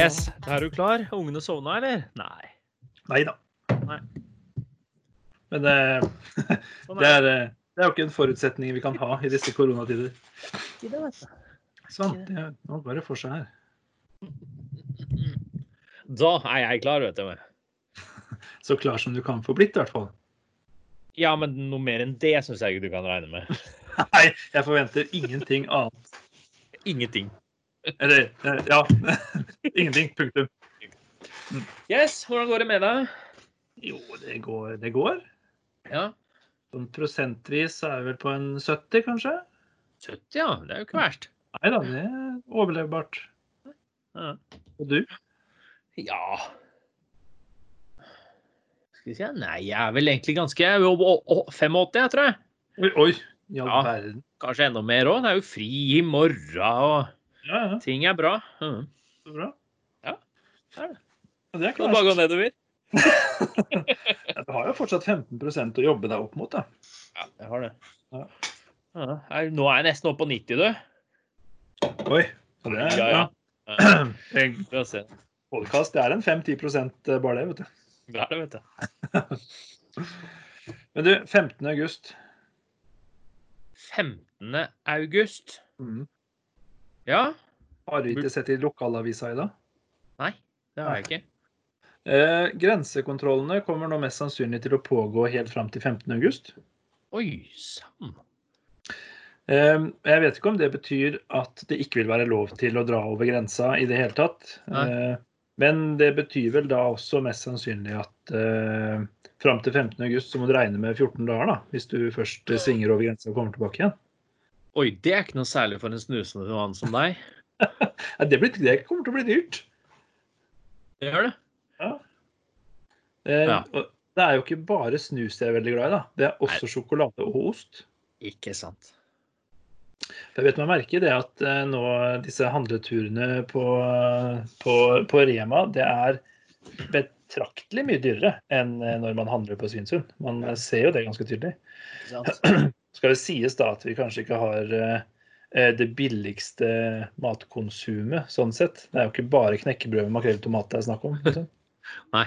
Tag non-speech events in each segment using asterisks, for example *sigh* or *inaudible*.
Yes, da er du klar? Ungene sovna, eller? Nei. Nei da. Nei. Men eh, *laughs* Sånn det, er, eh, det er jo ikke en forutsetning vi kan ha i disse koronatider. Sånn, det, nå går det for seg her. Da er jeg klar, vet du. *laughs* Så klar som du kan få blitt, i hvert fall. Ja, men noe mer enn det syns jeg ikke du kan regne med. *laughs* Nei, jeg forventer ingenting annet. Ingenting. Eller, eh, ja. *laughs* Ingenting. Punktum. Yes, hvordan går det med deg? Jo, det går. Det går. Ja. Sånn prosentvis er vi vel på en 70, kanskje? 70, ja. Det er jo ikke verst. Nei da, det er overlevbart. Ja. Og du? ja. Skal vi si Nei, jeg er vel egentlig ganske jeg er jo å- å- 85, jeg tror jeg. Oi, oi. I all Ja. verden. Kanskje enda mer òg. Det er jo fri i morgen, og Ja, ja. ting er bra. Mm. Så bra. Ja, det er det. Ja, det er du bare gå nedover? *laughs* Du har jo fortsatt 15% å jobbe deg opp mot, da. Ja, jeg har det. Ja. Ja, nå er jeg nesten oppe på 90, du. Oi. Så det er Ja, ja. bra. ja. Skal *clears throat* podcast. Det er en 5-10 bare det, vet du. Det er det, vet du. *laughs* Men du, 15. august. 15. august. Mm. Ja? Har du ikke sett i lokalavisa i dag? Nei, det har jeg ikke. Eh, grensekontrollene kommer nå mest sannsynlig til å pågå helt fram til 15. august. Oi sann. Eh, jeg vet ikke om det betyr at det ikke vil være lov til å dra over grensa i det hele tatt. Eh, men det betyr vel da også mest sannsynlig at eh, fram til 15. august så må du regne med 14 dager, da, hvis du først eh, svinger over grensa og kommer tilbake igjen. Oi, det er ikke noe særlig for en snusende mann som deg. *laughs* Det, blir, det kommer til å bli dyrt. Det gjør det. Eh, Ja. Det er jo ikke bare snus jeg er veldig glad i, da. Det er også sjokolade og ost. Ikke sant. Jeg vet meg merke det at eh, nå disse handleturene på, på, på Rema, det er betraktelig mye dyrere enn eh, når man handler på Svinesund. Man ser jo det ganske tydelig. *clears throat* Skal det sies da at vi kanskje ikke har eh, eh, det billigste matkonsumet, sånn sett. Det er jo ikke bare knekkebrød med makrell i tomat det er snakk om. Liksom. *laughs* Nei.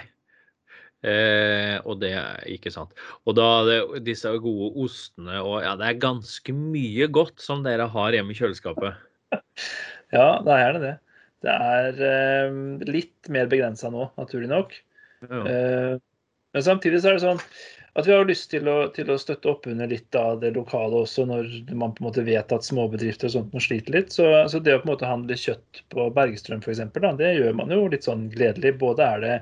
Eh, og det er ikke sant. Og da det, disse gode ostene og ja, det er ganske mye godt som dere har hjemme i kjøleskapet. *laughs* Ja, det er det. Det er eh, litt mer begrensa nå, naturlig nok. Ja. Eh, Men samtidig så er det sånn at vi har lyst til å, til å støtte opp under litt av det lokale også, når man på en måte vet at småbedrifter og sånt må slite litt. Så, så det å på en måte handle kjøtt på Bergstrøm f.eks., det gjør man jo litt sånn gledelig. Både er det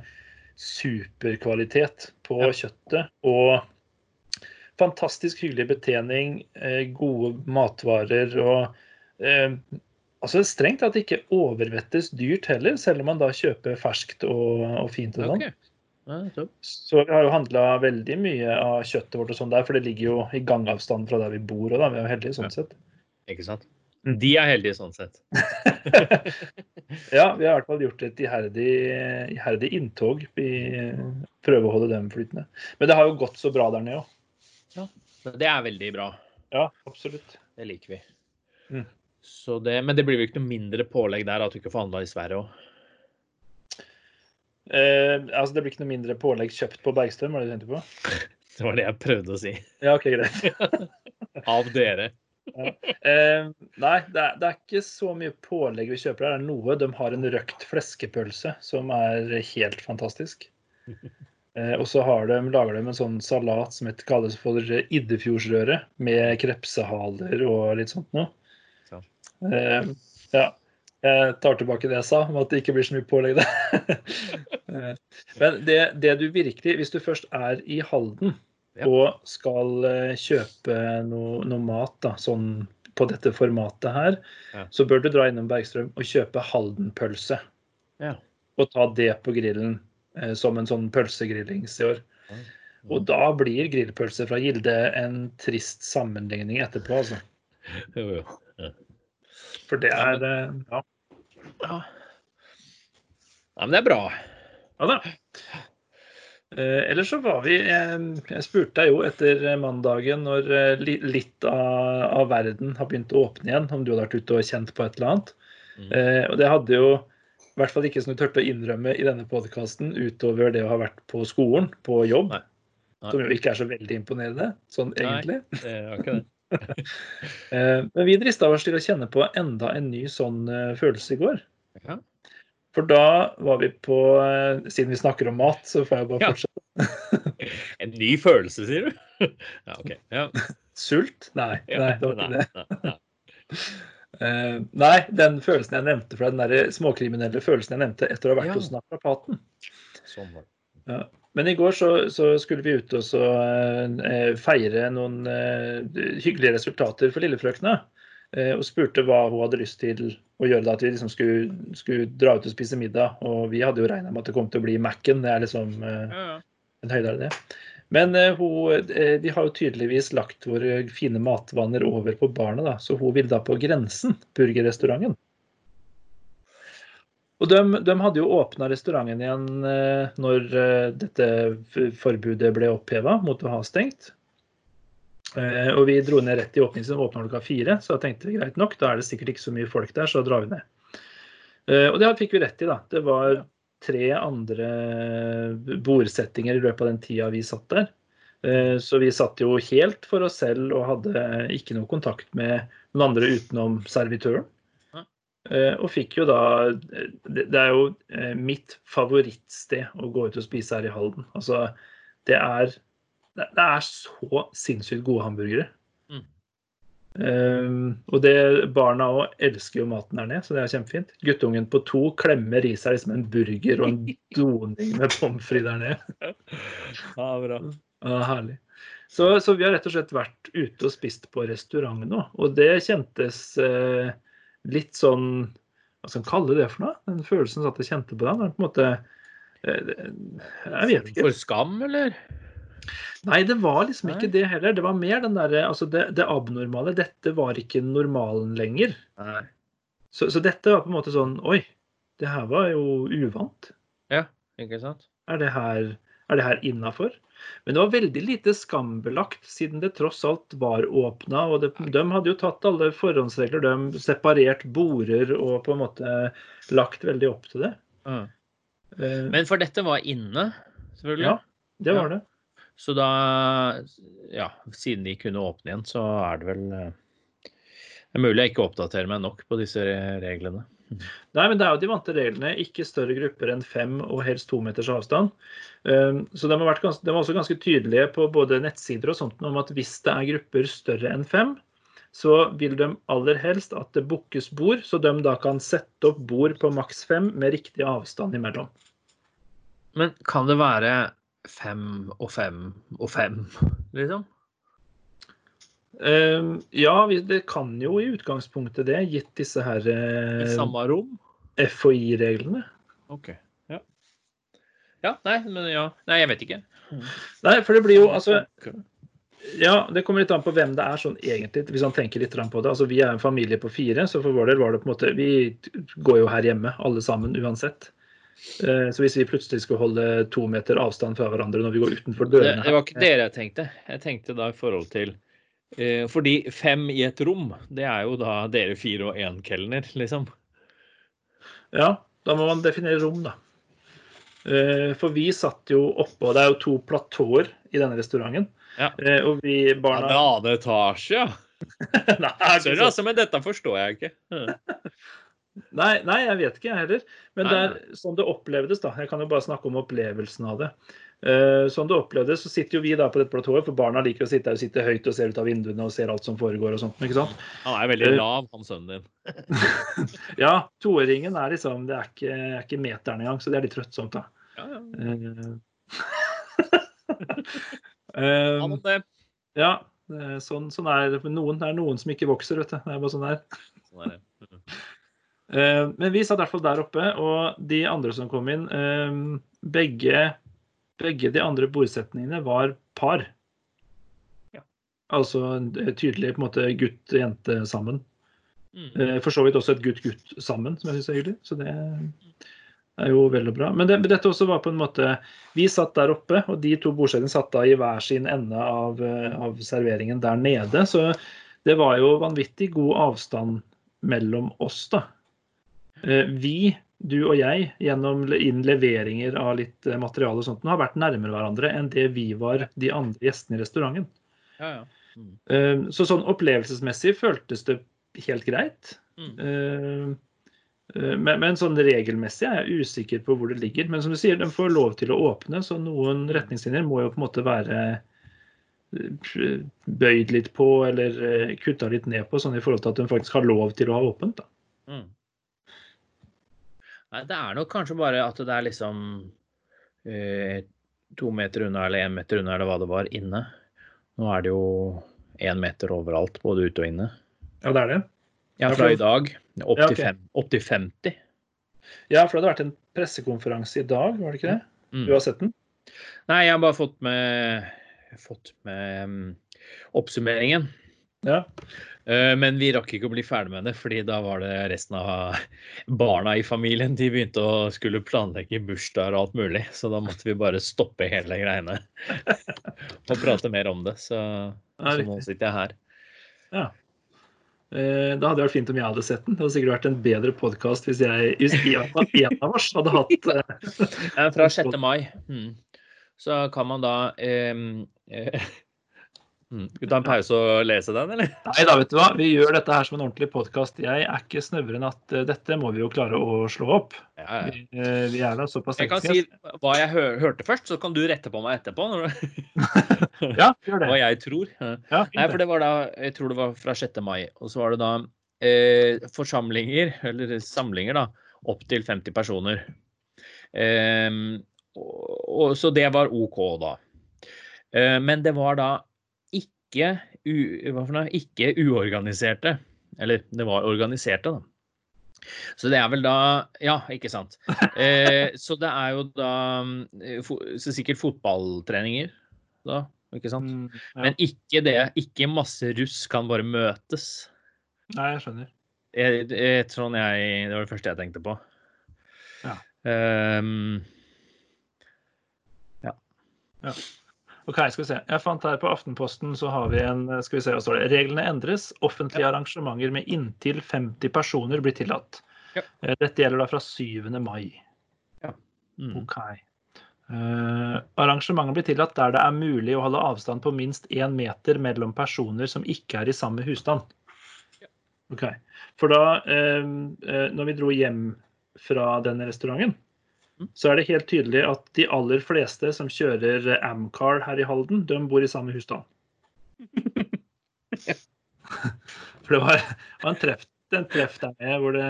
superkvalitet på Ja. kjøttet og fantastisk hyggelig betjening, eh, gode matvarer og eh, Altså strengt tatt ikke overvettes dyrt heller, selv om man da kjøper ferskt og, og fint og sånn. Ok. Ja. Så vi har jo handla veldig mye av kjøttet vårt og sånn der, for det ligger jo i gangavstand fra der vi bor òg, da. Vi er jo heldige sånn sett. Ikke sant? De er heldige sånn sett. *laughs* Ja, vi har i hvert fall gjort et iherdig, iherdig inntog. Vi prøver å holde dem flytende. Men det har jo gått så bra der nede òg. Ja, Det er veldig bra. Ja, absolutt. Det liker vi. Mm. Så det, men det blir jo ikke noe mindre pålegg der at du ikke får handla i Sverige òg? Eh, altså, det blir ikke noe mindre pålegg kjøpt på Bergstrøm, var det du tenkte på? *laughs* Det var det jeg prøvde å si. Ja, OK, greit. *laughs* Av dere. Eh, nei, det er, det er ikke så mye pålegg vi kjøper her. Det er noe. De har en røkt fleskepølse som er helt fantastisk. Eh, og så har de, lager de en sånn salat som heter, kalles for Iddefjordsrøre, med krepsehaler og litt sånt noe. Så. Eh, ja. Jeg tar tilbake det jeg sa, om at det ikke blir så mye pålegg der. *laughs* Eh, Men det, det du virkelig Hvis du først er i Halden Ja. og skal eh, kjøpe noe, noe mat da, sånn på dette formatet her, Ja. så bør du dra innom Bergstrøm og kjøpe Halden-pølse. Ja. Og ta det på grillen eh, som en sånn pølsegrillings i år. Og da blir grillpølse fra Gilde en trist sammenligning etterpå, altså. *laughs* Jo, jo. For det er eh, Ja. Ja. ja, men det er bra. ja da. Eh, ellers så var vi Jeg, jeg spurte deg jo etter mandagen, når eh, litt av, av verden har begynt å åpne igjen, om du hadde vært ute og kjent på et eller annet. Mm. Eh, og det hadde jo I hvert fall ikke som du turte å innrømme i denne podkasten, utover det å ha vært på skolen, på jobb. Nei. Nei. Som jo ikke er så veldig imponerende, sånn egentlig. Nei, det var ikke det. *laughs* Eh, Men vi drista oss til å kjenne på enda en ny sånn eh, følelse i går. Ja. For da var vi på eh, Siden vi snakker om mat, så får jeg bare Ja. fortsette. *laughs* En ny følelse, sier du? *laughs* Ja, OK. Ja. Sult? Nei, nei, det var ikke det. Uh, nei. Den følelsen jeg nevnte fra den der småkriminelle følelsen jeg nevnte etter å ha vært Ja. hos naprapaten. Sånn var det. Men i går så, så skulle vi ut og så, eh, feire noen eh, hyggelige resultater for lillefrøkna. Eh, og spurte hva hun hadde lyst til å gjøre da at vi liksom skulle, skulle dra ut og spise middag. Og vi hadde jo regna med at det kom til å bli Mac-en. Det er liksom eh, en høydere det. Men eh, hun, eh, de har jo tydeligvis lagt våre fine matvaner over på barna, da. Så hun vil da på Grensen, burgerrestauranten. Og de, de hadde jo åpna restauranten igjen eh, når eh, dette forbudet ble oppheva mot å ha stengt. Eh, og vi dro ned rett i åpningen, så åpna klokka fire. Så jeg tenkte greit nok, da er det sikkert ikke så mye folk der, så drar vi ned. Og det fikk vi rett i, da. Det var tre andre bordsettinger i løpet av den tida vi satt der. Så vi satt jo helt for oss selv og hadde ikke noe kontakt med noen andre utenom servitøren. Eh, Og fikk jo da Det det er jo eh, mitt favorittsted å gå ut og spise her i Halden. Altså, det er Det det er så sinnssykt gode hamburgere. Mm. Um, og det, barna òg elsker jo maten der nede, så det er kjempefint. Guttungen på to klemmer i seg liksom en burger og en *laughs* doning med pommes frites der nede. Ja, bra. Ja, herlig. Så, så vi har rett og slett vært ute og spist på restaurant nå, og det kjentes eh, litt sånn Hva skal man kalle det for noe? Den følelsen at jeg kjente på den. på en måte eh, Jeg vet ikke. For skam, eller? Nei, det var liksom Nei. ikke det heller. Det var mer den derre Altså, det, det abnormale. Dette var ikke normalen lenger. Så, så dette var på en måte sånn Oi, det her var jo uvant. Ja, Ikke sant? Er det her, er det her innafor? Men det var veldig lite skambelagt, siden det tross alt var åpna. Og det, de hadde jo tatt alle forhåndsregler, de separert border og på en måte lagt veldig opp til det. Mm. Uh, Men for dette var inne, selvfølgelig. ja, det var det. Så da, ja, siden de kunne åpne igjen, så er det vel eh, Det er mulig jeg ikke oppdaterer meg nok på disse reglene. Nei, men det er jo de vante reglene. Ikke større grupper enn fem og helst to meters avstand. Um, Så de, har ganske, de var også ganske tydelige på både nettsider og sånt om at hvis det er grupper større enn fem, så vil de aller helst at det bookes bord, så de da kan sette opp bord på maks fem med riktig avstand imellom. Men kan det være fem og fem og fem, liksom? Um, Ja, det kan jo i utgangspunktet det, gitt disse her I eh, samme rom? FHI-reglene. OK. Ja. ja. Nei, men ja. Nei, jeg vet ikke. Nei, for det blir jo altså Ja, det kommer litt an på hvem det er sånn egentlig, hvis han tenker litt på det. Altså, Vi er en familie på fire, så for vår del var det på en måte Vi går jo her hjemme, alle sammen, uansett. Eh, Så hvis vi plutselig skulle holde to meter avstand fra hverandre når vi går utenfor dørene det var ikke dere jeg tenkte. Jeg tenkte da i forhold til Fordi fem i et rom, det er jo da dere fire og én kelner, liksom. Ja, da må man definere rom, da. Eh, For vi satt jo oppå Det er jo to platåer i denne restauranten. Ja. Eh, Og vi Ja, barna det er etasje, ja. *laughs* Nei, Sorry, så- altså, men dette forstår jeg ikke. *laughs* Nei, nei, jeg vet ikke, jeg heller. Men Nei, det er sånn det opplevdes, da. Jeg kan jo bare snakke om opplevelsen av det. Eh, sånn det opplevdes, så sitter jo vi da på dette platået, for barna liker å sitte der og sitte høyt og ser ut av vinduene og ser alt som foregår og sånt. ikke sant? Han er veldig lav, han sønnen din. *laughs* Ja, toåringen er liksom Det er ikke, er ikke meteren engang, så det er litt trøttsomt, da. Ja, ja. Eh, *laughs* eh, det. ja, sånn, sånn er det. for Noen, det er noen som ikke vokser, vet du. Det er bare sånn der. er. Sånn er det. Eh, Men vi satt i hvert fall der oppe, og de andre som kom inn eh, Begge, begge de andre bordsetningene var par. Ja. Altså eh, tydelig på en måte gutt-jente sammen. Mm. Eh, For så vidt også et gutt-gutt sammen, som jeg syns er hyggelig. Så det er jo vel og bra. Men, det, dette også var på en måte Vi satt der oppe, og de to bordsetningene satt da i hver sin ende av, eh, av serveringen der nede. Så det var jo vanvittig god avstand mellom oss, da. Vi du og jeg gjennom inn leveringer av litt eh, materiale og sånt, har vært nærmere hverandre enn det vi var de andre gjestene i restauranten. Ja, ja. Mm. Eh, Så sånn opplevelsesmessig føltes det helt greit. Mm. Eh, Men, men sånn regelmessig er jeg usikker på hvor det ligger. Men som du sier, den får lov til å åpne, så noen retningslinjer må jo på en måte være bøyd litt på eller kutta litt ned på, sånn i forhold til at den faktisk har lov til å ha åpent. da. Mm. Nei, det er nok kanskje bare at det er liksom eh, to meter unna eller én meter unna eller hva det var inne. Nå er det jo én meter overalt, både ute og inne. Ja, det er det. Ja, fra i dag. Opp Ja, til, fem, opp til 50. Ja, for det hadde vært en pressekonferanse i dag, var det ikke det? Mm. Du har sett den? Nei, jeg har bare fått med, fått med um, oppsummeringen. Ja. Eh, Men vi rakk ikke å bli ferdig med det, fordi da var det resten av barna i familien. De begynte å skulle planlegge bursdager og alt mulig, så da måtte vi bare stoppe hele greiene. *laughs* Og prate mer om det. Så, så nå sitter jeg her. Ja. Da hadde det vært fint om jeg hadde sett den. Det hadde sikkert vært en bedre podkast hvis jeg, hvis en av oss hadde hatt eh, fra 6. *laughs* mai. Mm. Så kan man da eh, eh, mm. Skal vi ta en pause og lese den, eller? Nei da, vet du hva. Vi gjør dette her som en ordentlig podkast. Jeg er ikke snauere enn at eh, dette må vi jo klare å slå opp. Ja, ja. Vi, eh, vi er da såpass Jeg kan si hva jeg hør, hørte først, så kan du rette på meg etterpå. Når du, *laughs* Ja, gjør det. hva jeg tror. Ja. Nei, for det var da, jeg tror det var fra 6. mai. Og så var det da eh, forsamlinger, eller samlinger, da, opp til 50 personer. Eh, og, og, så det var OK, da. Eh, men det var da ikke, u, noe? ikke uorganiserte. Eller det var organiserte, da. Så det er vel da Ja, ikke sant. *laughs* Eh, så det er jo da eh, så sikkert fotballtreninger, da. Ikke sant? Mm, ja. Men ikke det. Ikke masse russ kan bare møtes. Nei, jeg skjønner. Jeg, jeg, sånn jeg, det var det første jeg tenkte på. Ja. Ehm, Ok, skal vi se. Jeg fant her på Aftenposten så har vi en skal vi se, hva står det? Reglene endres. Offentlige arrangementer med inntil 50 personer blir tillatt. Ja. Eh, Dette gjelder da fra 7. mai. mm, Ok. Uh, arrangementer blir tillatt der det er mulig å holde avstand på minst én meter mellom personer som ikke er i samme husstand. Ok. For da, uh, uh, når vi dro hjem fra den restauranten, Mm. Så er det helt tydelig at de aller fleste som kjører Amcar her i Halden, de bor i samme husstand. *laughs* For det var, det var en, treff, en treff der nede hvor det,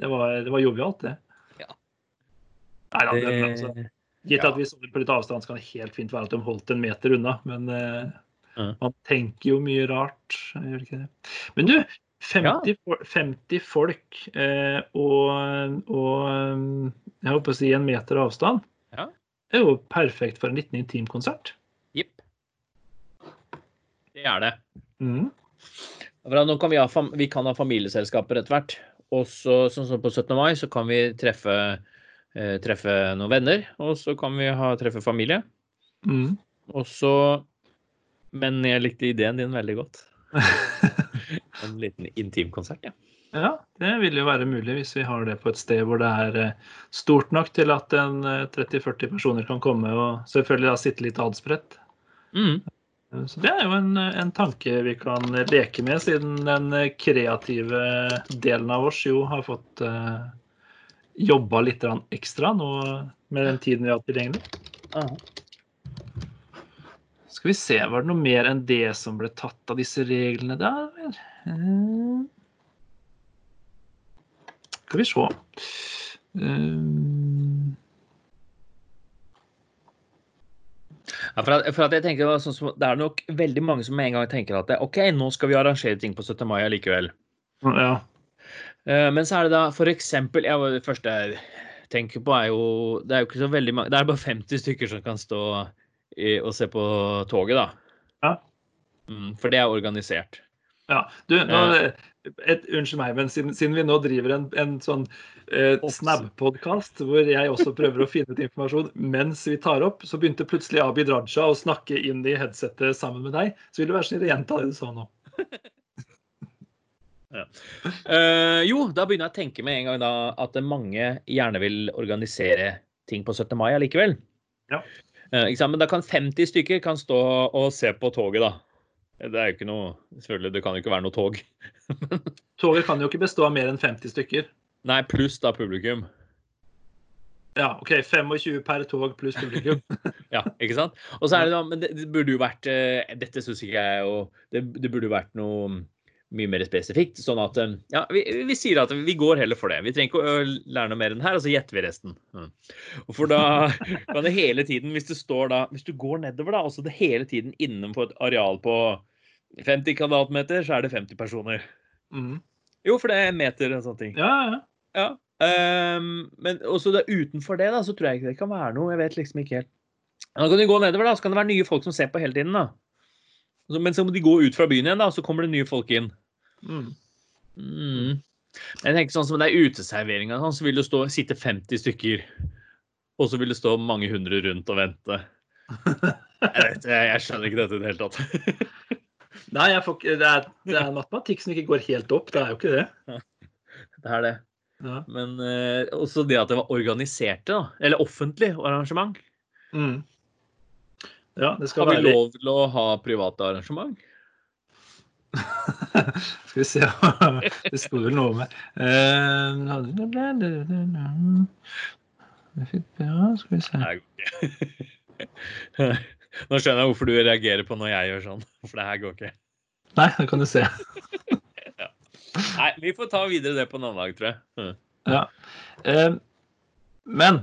det, var, det var jovialt, det. Ja. Nei da, det, altså, Gitt Ja. at vi står på litt avstand, så kan det helt fint være at de holdt en meter unna. Men uh, man tenker jo mye rart. Gjør ikke det? Men du, 50, ja. 50 folk eh, og, og eh, jeg håper å si en meter avstand Ja. er jo perfekt for en liten intimkonsert. Jepp. Det er det. Mm. Nå kan vi, ha, vi kan ha familieselskaper etter hvert. Og så, sånn som på 17. mai, så kan vi treffe, eh, treffe noen venner. Og så kan vi ha, treffe familie. Mm. Og så Men jeg likte ideen din veldig godt. *laughs* En liten intimkonsert, ja. Ja, det vil jo være mulig hvis vi har det på et sted hvor det er eh, stort nok til at eh, 30-40 personer kan komme og selvfølgelig da sitte litt adspredt. Mm. Så det er jo en, en tanke vi kan leke med, siden den kreative delen av oss jo har fått uh, jobba litt ekstra nå med den tiden vi har hatt tilgjengelig. Aha. Skal vi se, var det noe mer enn det som ble tatt av disse reglene der? Eh, Skal vi se. Eh, Ja, for, at, for at jeg tenker sånn Det er nok veldig mange som med en gang tenker at det, OK, nå skal vi arrangere ting på 17. mai allikevel. ja. Eh, Men så er det da eksempel ja, Det første jeg tenker på, er jo Det er jo ikke så veldig mange Det er bare 50 stykker som kan stå i, og se på toget, da. Ja. Mm, for det er organisert. Ja, du, nå, et, Unnskyld meg, men siden, siden vi nå driver en, en sånn eh. Snab-podkast hvor jeg også prøver å finne ut informasjon mens vi tar opp, så begynte plutselig Abid Raja å snakke inn i headsetet sammen med deg. Så vil du være snill å gjenta det du sa nå. *laughs* Eh, jo, da begynner jeg å tenke med en gang da at mange gjerne vil organisere ting på 17. mai allikevel. Ja. Uh? Men da kan 50 stykker kan stå og se på toget, da. Det er jo ikke noe Selvfølgelig, det kan jo ikke være noe tog. *laughs* Toget kan jo ikke bestå av mer enn 50 stykker. Nei, pluss da publikum. Ja, OK. 25 per tog pluss publikum. *laughs* Ja, ikke sant? Og så er det da, men det, det burde jo vært eh, Dette syns ikke jeg jo det, det burde jo vært noe mye mer spesifikt. Sånn at eh, Ja, vi, vi sier at vi går heller for det. Vi trenger ikke å lære noe mer enn her, og så gjetter vi resten. Mm. For da *laughs* kan det hele tiden, hvis du står da Hvis du går nedover, da, og så det hele tiden innenfor et areal på 50 kvadratmeter, så er det 50 personer. Mm. Jo, for det er en meter og sånne ting. Ja, ja. Ja. Um, men også det, utenfor det, da, så tror jeg ikke det kan være noe. Jeg vet liksom ikke helt. Da kan du gå nedover, da, så kan det være nye folk som ser på hele tiden. da. Så, men så må de gå ut fra byen igjen, da, så kommer det nye folk inn. Mm. Mm. Jeg tenker sånn som det er uteserveringa, sånn, så vil det stå, sitte 50 stykker. Og så vil det stå mange hundre rundt og vente. *laughs* Jeg, vet, jeg, jeg skjønner ikke dette i det hele tatt. *laughs* Nei, jeg får det, er, det er matematikk som ikke går helt opp. Det er jo ikke det. Det er det. Ja. Men eh, også det at det var organiserte, da. Eller offentlig arrangement. Mm. Ja, det skal Har vi være lov til å ha private arrangement? *laughs* Skal vi se *laughs* Det sto vel noe med uh, *laughs* Ja, skal vi se. Nå skjønner jeg hvorfor du reagerer på når jeg gjør sånn. For det her går ikke. Nei, det kan du se. *laughs* Nei, vi får ta videre det på en annen dag, tror jeg. Mm. Ja. Eh, men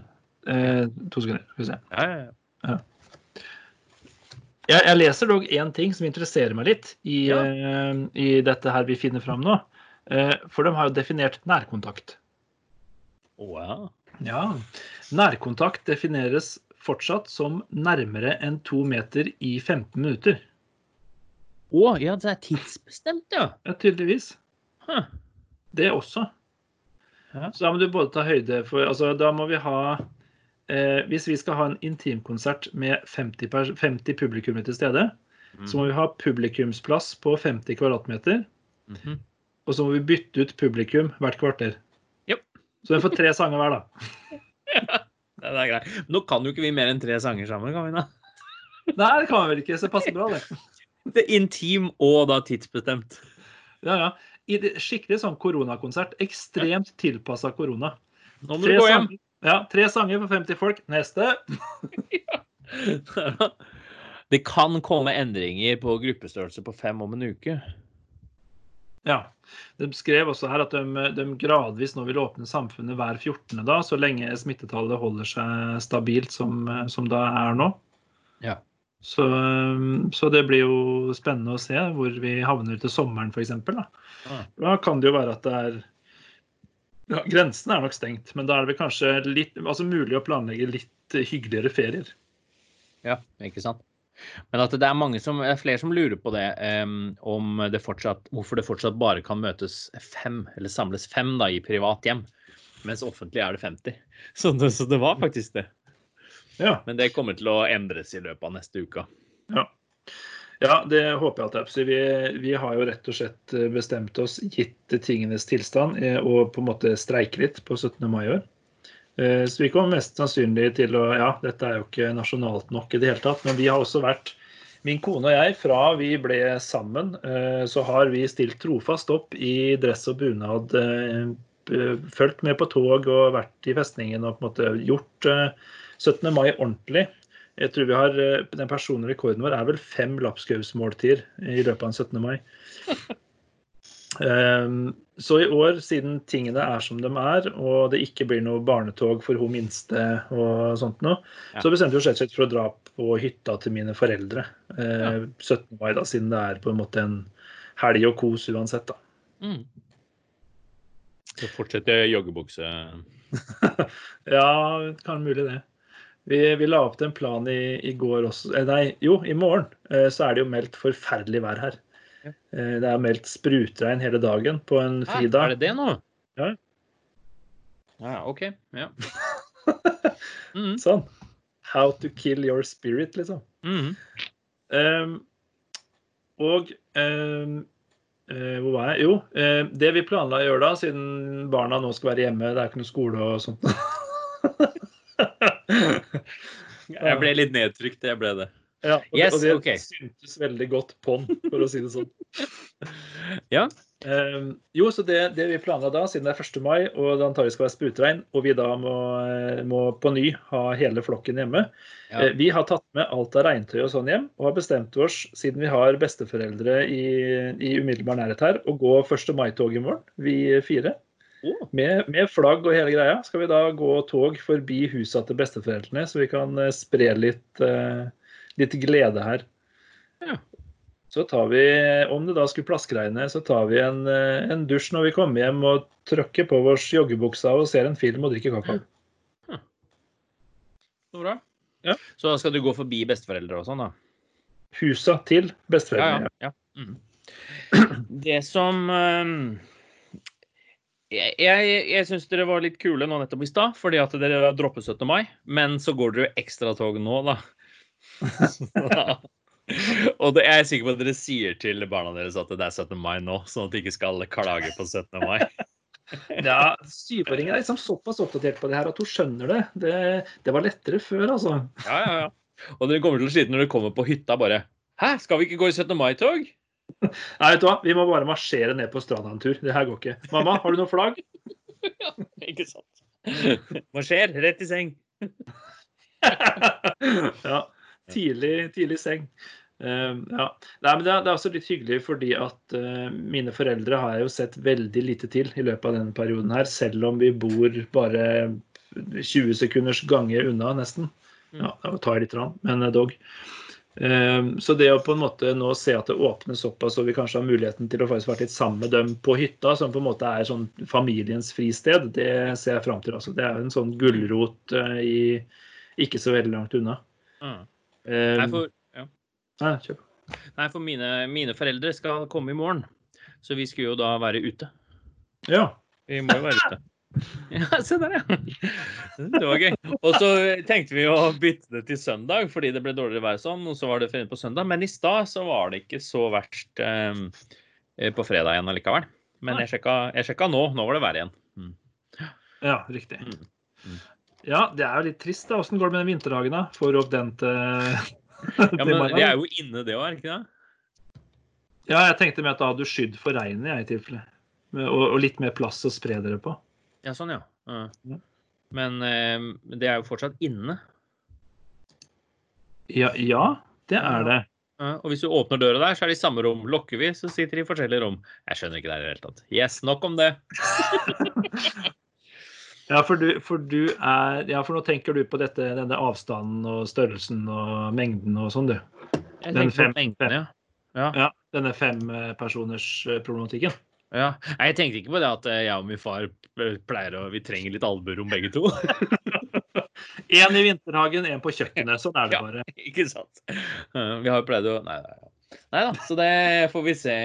eh, To sekunder, skal vi se. Ja, ja, ja. Jeg, jeg leser dog én ting som interesserer meg litt i, Ja. eh, i dette her vi finner fram nå. Eh, for de har jo definert nærkontakt. Wow. Ja. Nærkontakt defineres fortsatt som nærmere enn to meter i 15 minutter. Å, ja, det er tidsbestemt, ja. Ja, tydeligvis. Huh. Det også. Ja. Så da må du både ta høyde for Altså, da må vi ha eh, Hvis vi skal ha en intimkonsert med 50, pers 50 publikummere til stede, Mm. så må vi ha publikumsplass på 50 kvadratmeter. Mhm. Og så må vi bytte ut publikum hvert kvarter. Yep. Så den får tre sanger hver, da. *laughs* Ja, det er greit. Nå kan jo ikke vi mer enn tre sanger sammen, kan vi da? Nei, det kan vi vel ikke. Så det passer bra, det. Det er intim og da tidsbestemt. Ja, ja. I det, skikkelig sånn koronakonsert. Ekstremt tilpassa korona. Nå må du gå hjem. sanger, ja, tre sanger for 50 folk. Neste. *laughs* Det kan komme endringer på gruppestørrelse på fem om en uke. Ja. De skrev også her at de, de gradvis nå vil åpne samfunnet hver 14. da, så lenge smittetallet holder seg stabilt som, som det er nå. Ja. Så, så det blir jo spennende å se hvor vi havner til sommeren, f.eks. Da. Ja. da kan det jo være at det er ja, Grensen er nok stengt, men da er det vel kanskje litt, altså mulig å planlegge litt hyggeligere ferier. Ja, ikke sant. Men at det er mange som, det er flere som lurer på det, um, om det fortsatt, hvorfor det fortsatt bare kan møtes fem, eller samles fem da, i privat hjem, mens offentlig er det 50. *laughs* Så det, så det var faktisk det. Ja. Men det kommer til å endres i løpet av neste uke. Ja. ja, det håper jeg at. Vi, vi har jo rett og slett bestemt oss, gitt tingenes tilstand, eh, og på en måte streike litt på 17. mai i år. Eh, Så vi kommer mest sannsynlig til å Ja, dette er jo ikke nasjonalt nok i det hele tatt, men vi har også vært Min kone og jeg, fra vi ble sammen, eh, så har vi stilt trofast opp i dress og bunad, eh, fulgt med på tog og vært i festningen og på en måte gjort eh, 17. mai ordentlig. Jeg tror vi har, Den personlige rekorden vår er vel fem lapskausmåltider i løpet av en 17. mai. *laughs* Ehm, Så i år, siden tingene er som de er, og det ikke blir noe barnetog for hun minste, og sånt noe, Ja. så bestemte vi oss slett for å dra på hytta til mine foreldre. ja. 17. mai, da, siden det er på en måte en helg og kos uansett. da. Mm. Så fortsetter joggebukse. *laughs* Ja, kan mulig det. Vi, vi la opp til en plan i, i går også. Eh, nei, jo, i morgen eh, så er det jo meldt forferdelig vær her. Eh, det er meldt sprutregn hele dagen på en fridag. er det det nå? Ja. Ja, OK. Ja. *laughs* Mm. Sånn. How to kill your spirit, liksom. Mm. Um, og um, uh, hvor var jeg? Jo, eh, det vi planla å gjøre da, siden barna nå skal være hjemme, det er ikke noe skole og sånt *laughs* Jeg ble litt nedtrykt, jeg ble det. Ja, og, Yes, det, og det okay. syntes veldig godt på den, for å si det sånn. *laughs* Ja. Eh, jo, så det, det vi planla da, siden det er 1. mai og det antagelig skal være sprutregn, og vi da må, eh, må på ny ha hele flokken hjemme Ja. uh, Vi har tatt med alt av regntøy og sånn hjem, og har bestemt oss, siden vi har besteforeldre i, i umiddelbar nærhet her, å gå 1. mai-tog i morgen, vi fire. Med, med flagg og hele greia skal vi da gå tog forbi husa til besteforeldrene, så vi kan eh, spre litt, eh, litt glede her. Ja. Så tar vi, om det da skulle plaskregne, så tar vi en, eh, en dusj når vi kommer hjem og trykker på vår joggebuksa og ser en film og drikker kakao. så bra. Ja. Så da skal du gå forbi besteforeldre og sånn, da? Husa til Ja, besteforeldrene. ja. ja. Mm. Det som ehm, Jeg, jeg, jeg syns dere var litt kule nå nettopp i stad, fordi at dere droppet 17. mai. Men så går dere jo ekstratog nå, da. *laughs* Og det, jeg er sikker på at dere sier til barna deres at det er 17. mai nå, sånn at de ikke skal klage på 17. mai. *laughs* Ja, Syvåringen er liksom såpass oppdatert på det her at hun skjønner det. Det, det var lettere før, altså. Ja, ja, ja. Og dere kommer til å slite når dere kommer på hytta bare Hæ, skal vi ikke gå i 17. mai-tog? *laughs* Nei, vet du hva? Vi må bare marsjere ned på stranda en tur. Det her går ikke. Mamma, har du noe flagg? ja, Ikke sant? Marsjer? Rett i seng. ja. Tidlig, tidlig seng. Uh, ja. Nei, men det er, det er også litt hyggelig fordi at uh, mine foreldre har jeg jo sett veldig lite til i løpet av denne perioden her, selv om vi bor bare 20 sekunders gange unna, nesten. Ja, det tar litt, rann, men dog. Uh, Så det å på en måte nå se at det åpnes såpass, og vi kanskje har muligheten til å faktisk være litt sammen med dem på hytta, som på en måte er sånn familiens fristed, det ser jeg fram til. Altså. Det er en sånn gulrot eh, i ikke så veldig langt unna. Mm. Nei, for, ja. nei. Nei, for mine, mine foreldre skal komme i morgen. Så vi skulle jo da være ute. Ja. Vi må jo være ute. *laughs* Ja, se der, ja. Det var gøy. Og så tenkte vi å bytte det til søndag fordi det ble dårligere vær sånn. Og så var det funnet på søndag. Men i stad så var det ikke så verst eh, på fredag igjen allikevel. Men jeg sjekka, jeg sjekka nå. Nå var det vær igjen. Mm. ja, riktig. Mm. Mm. Ja, det er jo litt trist. da. Åssen går det med den vinterdagen? da? Får opp den til, Ja, men *laughs* vi er jo inne det òg, er det ikke det? Ja, jeg tenkte med at da hadde du skydd for regnet, jeg, i tilfelle. Og, og litt mer plass å spre dere på. Ja, sånn, ja. ja. Men eh, det er jo fortsatt inne. Ja, ja det er det. Ja, og hvis du åpner døra der, så er de i samme rom. Lokker vi, så sitter de i forskjellige rom. Jeg skjønner ikke det i det hele tatt. Yes, nok om det. *laughs* Ja, for du, for du er Ja, for nå tenker du på dette, denne avstanden og størrelsen og mengden og sånn, du. Jeg Den fem- på mengden, ja. Ja. Ja, denne fempersoners-problematikken. ja. Nei, jeg tenkte ikke på det at eh, jeg og min far pleier å Vi trenger litt albuerom begge to. *laughs* Én i vinterhagen, én på kjøkkenet. Sånn er det Ja. bare. *laughs* ikke sant? Eh, Vi har jo pleid å Nei, nei, nei. Nei da, så det får vi se.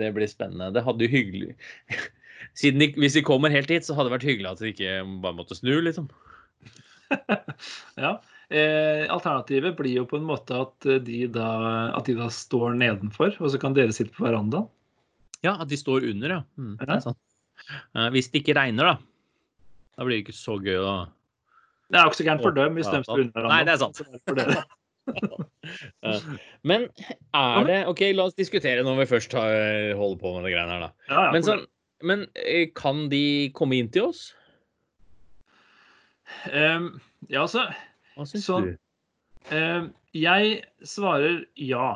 Det blir spennende. Det hadde jo hyggelig de, Hvis de kommer helt hit, så hadde det vært hyggelig at de ikke bare måtte snu, liksom. *laughs* Ja. Eh, alternativet blir jo på en måte at de, da, at de da står nedenfor, og så kan dere sitte på verandaen. Ja, at de står under, ja. Mm, det er sant. Eh, Hvis det ikke regner, da. Da blir det ikke så gøy å Det er jo ikke så gærent for dem hvis de står under Nei, det er sant. For *laughs* dere. Eh, Men er det OK, la oss diskutere når vi først holder på med det greiene her, da. Ja, ja, Men, sånn, men eh, kan de komme inn til oss? Um, ja, altså Hva syns så, du? Um, Jeg svarer ja.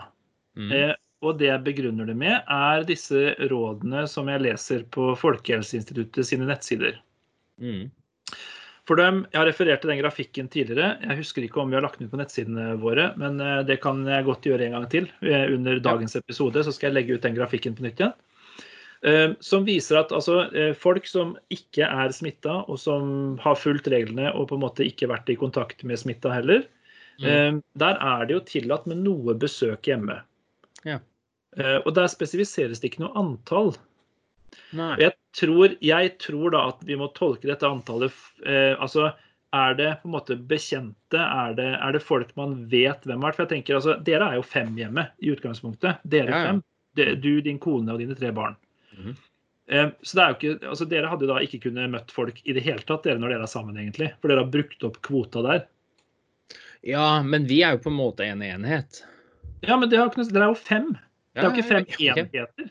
Mm. Uh, og det jeg begrunner det med, er disse rådene som jeg leser på Folkehelseinstituttet sine nettsider. Mm. For dem, Jeg har referert til den grafikken tidligere. Jeg husker ikke om vi har lagt den ut på nettsidene våre, men eh, det kan jeg godt gjøre en gang til. Under dagens episode så skal jeg legge ut den grafikken på nytt igjen. Eh, Som viser at altså, eh, folk som ikke er smitta, og som har fulgt reglene og på en måte ikke vært i kontakt med smitta heller, Mm. eh, der er det jo tillatt med noe besøk hjemme. Ja. Og der spesifiseres det ikke noe antall. Jeg tror, jeg tror da at vi må tolke dette antallet altså er det på en måte bekjente? Er det, er det folk man vet hvem er? For jeg tenker, altså, Dere er jo fem hjemme i utgangspunktet. Dere Ja, ja. fem. Du, din kone og dine tre barn. Mhm. Eh, Så det er jo ikke, altså Dere hadde da ikke kunnet møtt folk i det hele tatt dere når dere er sammen, egentlig. For dere har brukt opp kvota der. Ja, men vi er jo på en måte en enhet. Ja, men dere er jo fem. Det er jo ikke fem Ja, okay. enheter.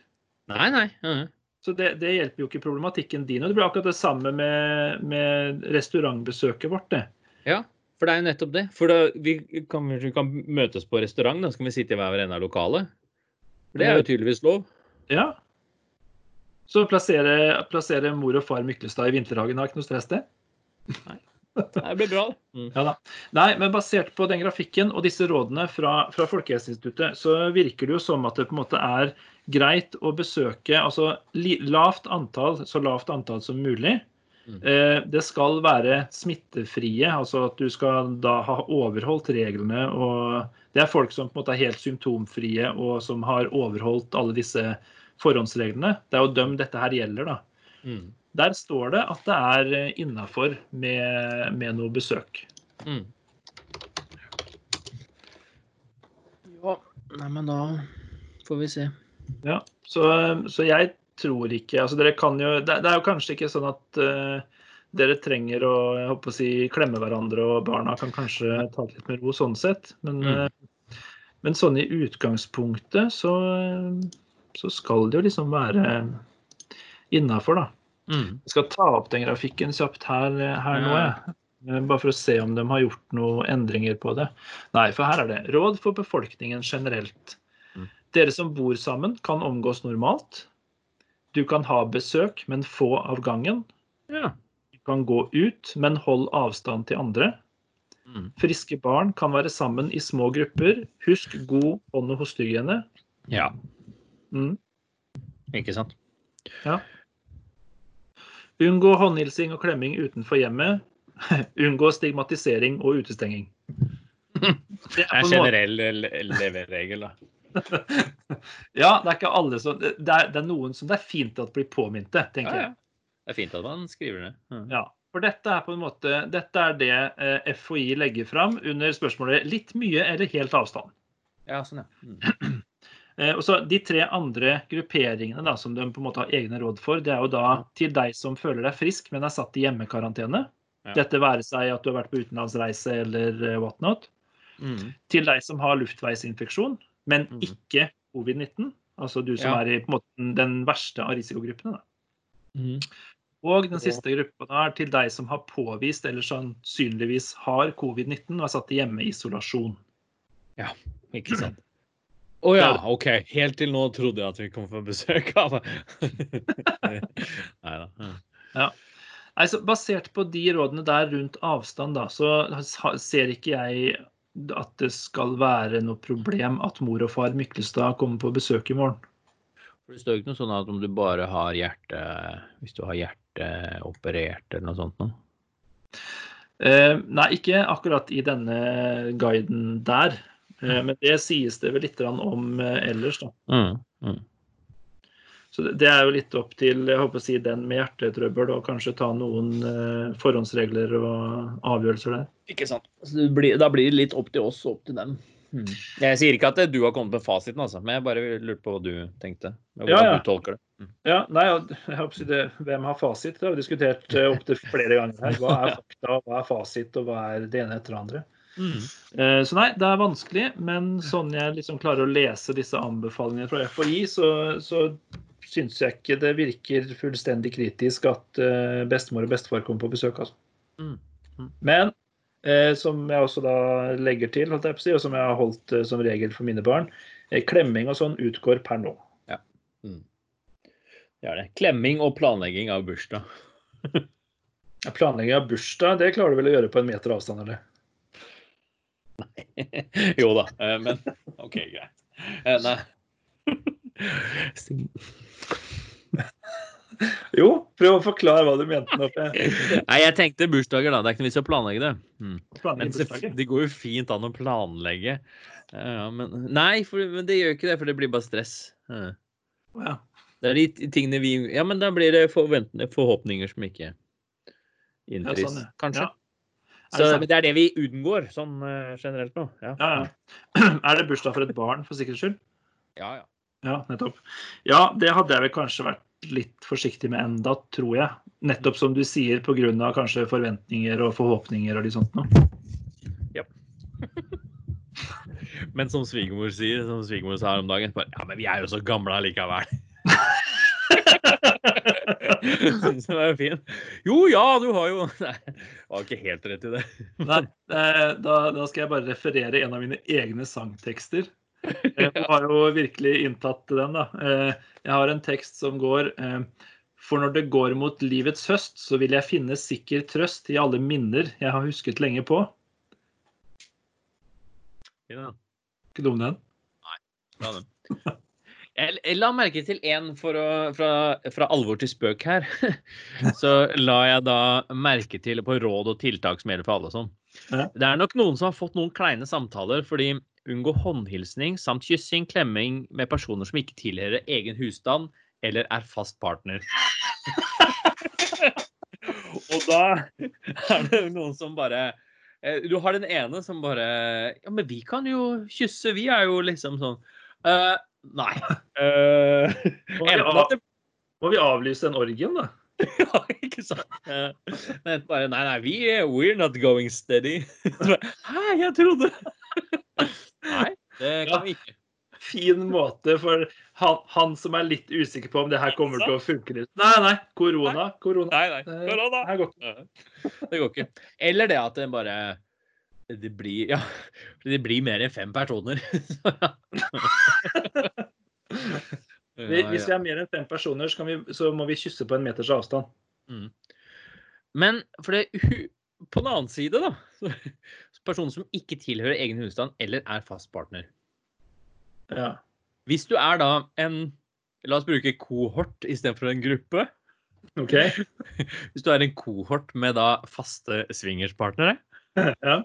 Nei, nei. Ja. Så det, det hjelper jo ikke problematikken din. Og det blir akkurat det samme med, med restaurantbesøket vårt. det. Ja, for det er jo nettopp det. For da, vi kan, vi kan møtes på restaurant, da skal vi sitte i hver ende av lokalet. For det er jo tydeligvis lov. Ja. Så plassere, plassere mor og far Myklestad i vinterhagen har ikke noe stress, det? Nei. Det blir bra. Mm. Ja da. Nei, men basert på den grafikken og disse rådene fra, fra Folkehelseinstituttet, så virker det jo som at det på en måte er greit å besøke altså lavt antall, så lavt antall som mulig. Mm. Eh, det skal være smittefrie, altså at du skal da ha overholdt reglene. og Det er folk som på en måte er helt symptomfrie og som har overholdt alle disse forhåndsreglene. Det er jo dem dette her gjelder, da. Mm. Der står det at det er innafor med, med noe besøk. Mm. Ja, nei, men da får vi se. Ja, så, så jeg tror ikke altså dere kan jo, det, det er jo kanskje ikke sånn at uh, dere trenger å jeg håper å si, klemme hverandre, og barna kan kanskje ta det litt med ro sånn sett. Men, Mm. uh, men sånn i utgangspunktet så, så skal det jo liksom være innafor, da. Mm. Jeg skal ta opp den grafikken kjapt her, her nå, jeg. Eh, Bare for å se om de har gjort noen endringer på det. Nei, for her er det. Råd for befolkningen generelt. Mm. Dere som bor sammen, kan omgås normalt. Du kan ha besøk, men få av gangen. Ja. Du kan gå ut, men hold avstand til andre. Mm. Friske barn kan være sammen i små grupper. Husk god hånd- og hostehygiene. ja. Mm. Ikke sant? Unngå håndhilsing og klemming utenfor hjemmet. *laughs* Unngå stigmatisering og utestenging. *laughs* Det er en generell le- leveregel, da. *laughs* Ja, det er ikke alle som Det er, det er noen som det er fint at blir påminte, tenker Ja, ja. jeg. Det er fint at man skriver det. Mm. Ja, For dette er på en måte Dette er det eh, FHI legger fram under spørsmålet 'litt mye eller helt avstand'. Ja, sånn, ja. Mm. *clears throat* Eh, og så De tre andre grupperingene da, som de på en måte har egne råd for, det er jo da til deg som føler deg frisk, men er satt i hjemmekarantene. Ja. Dette være seg at du har vært på utenlandsreise eller eh, whatnot. Mm. Til deg som har luftveisinfeksjon, men mm. ikke covid-19. Altså du som Ja. er i på en måte den verste av risikogruppene. da. Mm. Og den siste gruppa er til deg som har påvist eller sannsynligvis har covid-19 og er satt i hjemmeisolasjon. Ja, Ikke sant. Å ja, OK. Helt til nå trodde jeg at vi kom på besøk av Nei da. Ja. Altså, basert på de rådene der rundt avstand, da, så ser ikke jeg at det skal være noe problem at mor og far Myklestad kommer på besøk i morgen. For Det står ikke noe sånn at om du bare har hjerte Hvis du har hjerteoperert eller noe sånt noe. Eh, nei, ikke akkurat i denne guiden der. Eh, men det sies det vel litt om eh, ellers, da. Mm. Mm. Så det- er jo litt opp til jeg håper å si, den med hjertetrøbbel og kanskje ta noen eh, forhåndsregler og avgjørelser der. Ikke sant. Så det blir, da blir det litt opp til oss og opp til dem. Mm. Jeg sier ikke at du har kommet med fasiten, altså, men jeg bare lurte på hva du tenkte. Hvordan Ja, ja. du tolker det. Mm. Ja, nei, *laughs* jeg håper å si det, Hvem har fasit? Det har vi diskutert opptil flere ganger her. Hva er fakta, hva er fasit, og hva er det ene etter det andre? Mm. Eh, Så nei, det er vanskelig, men sånn jeg liksom klarer å lese disse anbefalingene fra FHI, så, så syns jeg ikke det virker fullstendig kritisk at eh, bestemor og bestefar kommer på besøk. Altså. Mm. Mm. Men eh, som jeg også da legger til, og som jeg har holdt som regel for mine barn, klemming og sånn utgår per nå. Det er det. Klemming og planlegging av bursdag. *laughs* Planlegging av bursdag, det klarer du vel å gjøre på en meter avstand, eller? *laughs* jo da, eh, men OK, greit. Eh, Nei. Jo, prøv å forklare hva du mente nå. jeg- *laughs* Nei, jeg tenkte bursdager, da. Det er ikke noe vits i å planlegge det. Mm. bursdager. det går jo fint an å planlegge. Ja, men, nei, for, men det gjør ikke det, for det blir bare stress. Ja. Ja. Det er de tingene vi Ja, men da blir det forventende forhåpninger som ikke Ja, innfris, sånn, ja. kanskje. Så, det men det er det vi unngår, sånn eh, generelt nå. Ja. Ja, ja. *clears throat* Er det bursdag for et barn, for sikkerhets skyld? ja, ja. Ja, nettopp. Ja, det hadde jeg vel kanskje vært litt forsiktig med enda, tror jeg. Nettopp som du sier, pga. kanskje forventninger og forhåpninger og litt sånt noe. Ja. *laughs* men som svigermor sier, som svigermor sa her om dagen, bare, ja, men vi er jo så gamle allikevel. *laughs* *laughs* Som er jo fin. Jo, ja, du har jo Nei, var ikke helt rett i det. *laughs* Nei, eh, da, da skal jeg bare referere en av mine egne sangtekster. *laughs* Jeg har jo virkelig inntatt den, da. Eh, jeg har en tekst som går eh, For når det går mot livets høst, så vil jeg finne sikker trøst i alle minner jeg har husket lenge på. Ja. Ikke dum, den? Nei. Bra, den. *laughs* Jeg la merke til en fra, fra, alvor til spøk her. *laughs* Så la jeg da merke til på råd og tiltak som gjelder for alle sånn. Ja. Det er nok noen som har fått noen kleine samtaler fordi unngå håndhilsning samt kyssing, klemming med personer som ikke tilhører egen husstand eller er fast partner. *laughs* og da er det noen som bare eh, Du har den ene som bare Ja, men vi kan jo kysse, vi er jo liksom sånn uh, Nei. Uh, *laughs* må, vi av, må, vi avlyse en orgien, da? *laughs* ja, ikke sant? Uh, bare Nei, nei, vi we're not going steady. *laughs* Hæ, jeg trodde Nei, det kan vi ikke. Fin måte for han, han, som er litt usikker på om det her kommer til å funke. Nei, nei. Korona. korona. Nei, nei. Korona. Det går ikke. Det går ikke. Eller det at den bare det blir, ja, det blir mer enn fem personer. *laughs* Hvis vi er mer enn fem personer, så, vi, så, må vi kysse på en meters avstand. Mm. Men for det, på den annen side, da Personer som ikke tilhører egen husstand eller er fast partner. Ja. Hvis du er da en La oss bruke kohort istedenfor en gruppe. Ok. *laughs* Hvis du er en kohort med da faste swingerspartnere, *laughs* ja.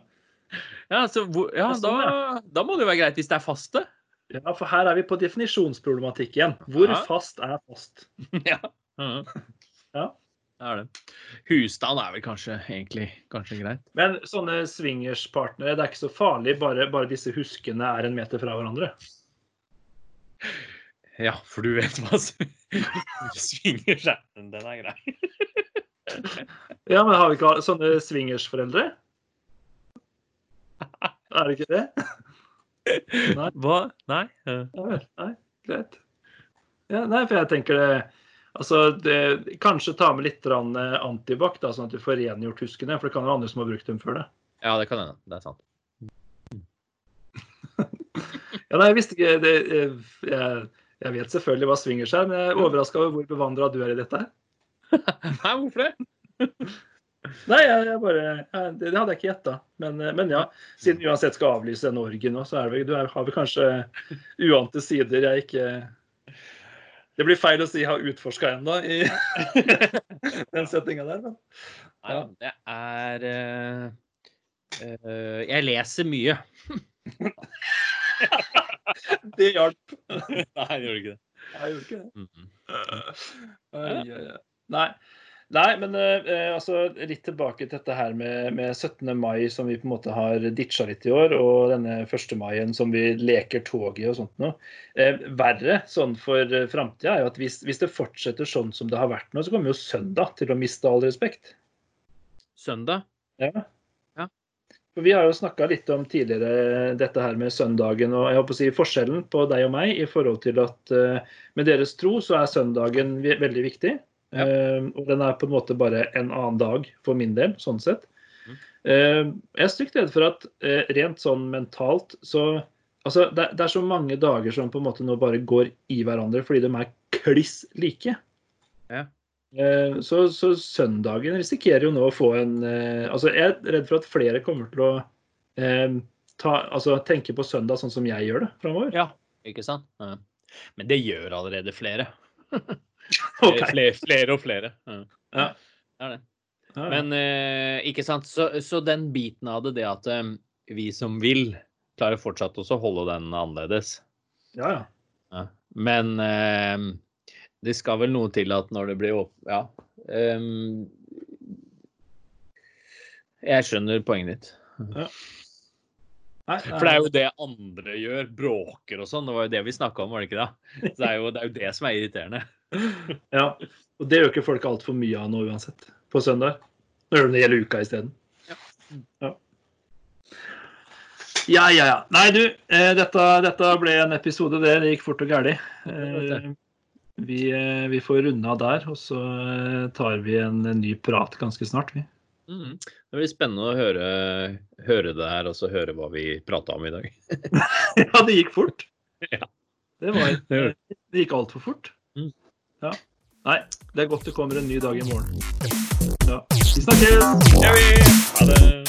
Ja, så, ja da, da, må det jo være greit hvis det er faste. Ja, for her er vi på definisjonsproblematikk igjen. Hvor ja. fast er fast? *laughs* ja. ja. Det er det. Husstand er vel kanskje egentlig kanskje greit. Men sånne swingerspartnere, det er ikke så farlig bare, bare disse huskene er en meter fra hverandre? Ja, for du vet hva *laughs* swingers er. Den er grei. ja, men har vi ikke sånne swingersforeldre? Er det ikke det? *laughs* Nei. Hva? Nei? Nei, nei greit. Ja, nei, for jeg tenker det Altså, det, kanskje ta med litt antibac, sånn at du får rengjort huskene. For det kan være andre som har brukt dem før det. Ja, det kan hende. Det er sant. *laughs* ja, nei, jeg visste ikke det, jeg, jeg, vet selvfølgelig hva svinger er, men jeg er overraska over hvor bevandra du er i dette her. *laughs* Nei, hvorfor det? Nei, jeg, jeg bare, jeg, det, hadde jeg ikke gjetta. Men, eh, men, ja, siden vi uansett skal avlyse denne orgien nå, så det, du har vi kanskje uante sider jeg ikke Det blir feil å si jeg har utforska ennå i *laughs* den settinga der, men ja. Det er uh, uh, Jeg leser mye. *laughs* det hjalp. Nei, jeg gjorde ikke det. Jeg gjorde ikke det. Mm -hmm. Nei. Nei, men eh, altså, litt tilbake til dette her med, med, 17. mai, som vi på en måte har ditcha litt i år, og denne 1. maien som vi leker tog i og sånt noe. Eh, verre sånn for eh, framtida er jo at hvis, hvis, det fortsetter sånn som det har vært nå, så kommer jo søndag til å miste all respekt. Søndag? Ja. ja. For Vi har jo snakka litt om tidligere dette her med søndagen og jeg håper å si forskjellen på deg og meg i forhold til at eh, med deres tro så er søndagen veldig viktig. Ja. Uh, og den er på en måte bare en annen dag for min del, sånn sett. Mm. Uh, jeg er stygt redd for at uh, rent sånn mentalt så Altså, det, det, er så mange dager som på en måte nå bare går i hverandre fordi de er kliss like. Ja. Så, så, søndagen risikerer jo nå å få en Altså, jeg er redd for at flere kommer til å ta, altså, tenke på søndag sånn som jeg gjør det framover. Ja, ikke sant? Ja. Men det gjør allerede flere. *laughs* *laughs* Okay. Flere, flere, og flere. Ja. ja. Det er det. Men eh, ikke sant. Så, så, den biten av det, det at eh, vi som vil, klarer fortsatt også å holde den annerledes. Ja, ja. ja. Men eh, det skal vel noe til at når det blir opp... Ja. Jeg skjønner poenget ditt. Ja. Nei, For det er jo det andre gjør. Bråker og sånn. Det var jo det vi snakka om, var det ikke det? Så det er, jo, det er jo det som er irriterende. *laughs* Ja, og det øker folk altfor mye av nå uansett. På søndag. Nå de det hele uka isteden. Ja. Ja. ja, ja. Nei, du. Eh, dette, dette ble en episode, det. Det gikk fort og gæli. Eh, vi, eh, vi får runde av der, og så eh, tar vi en, en ny prat ganske snart, vi. Mm. Det blir spennende å høre, høre det her og så høre hva vi prata om i dag. *laughs* ja, det gikk fort. *laughs* Ja. Det, var, det gikk altfor fort. Ja. Nei, det er godt det kommer en ny dag i morgen. Ja. Vi snakkes! Ja, vi. Ha det.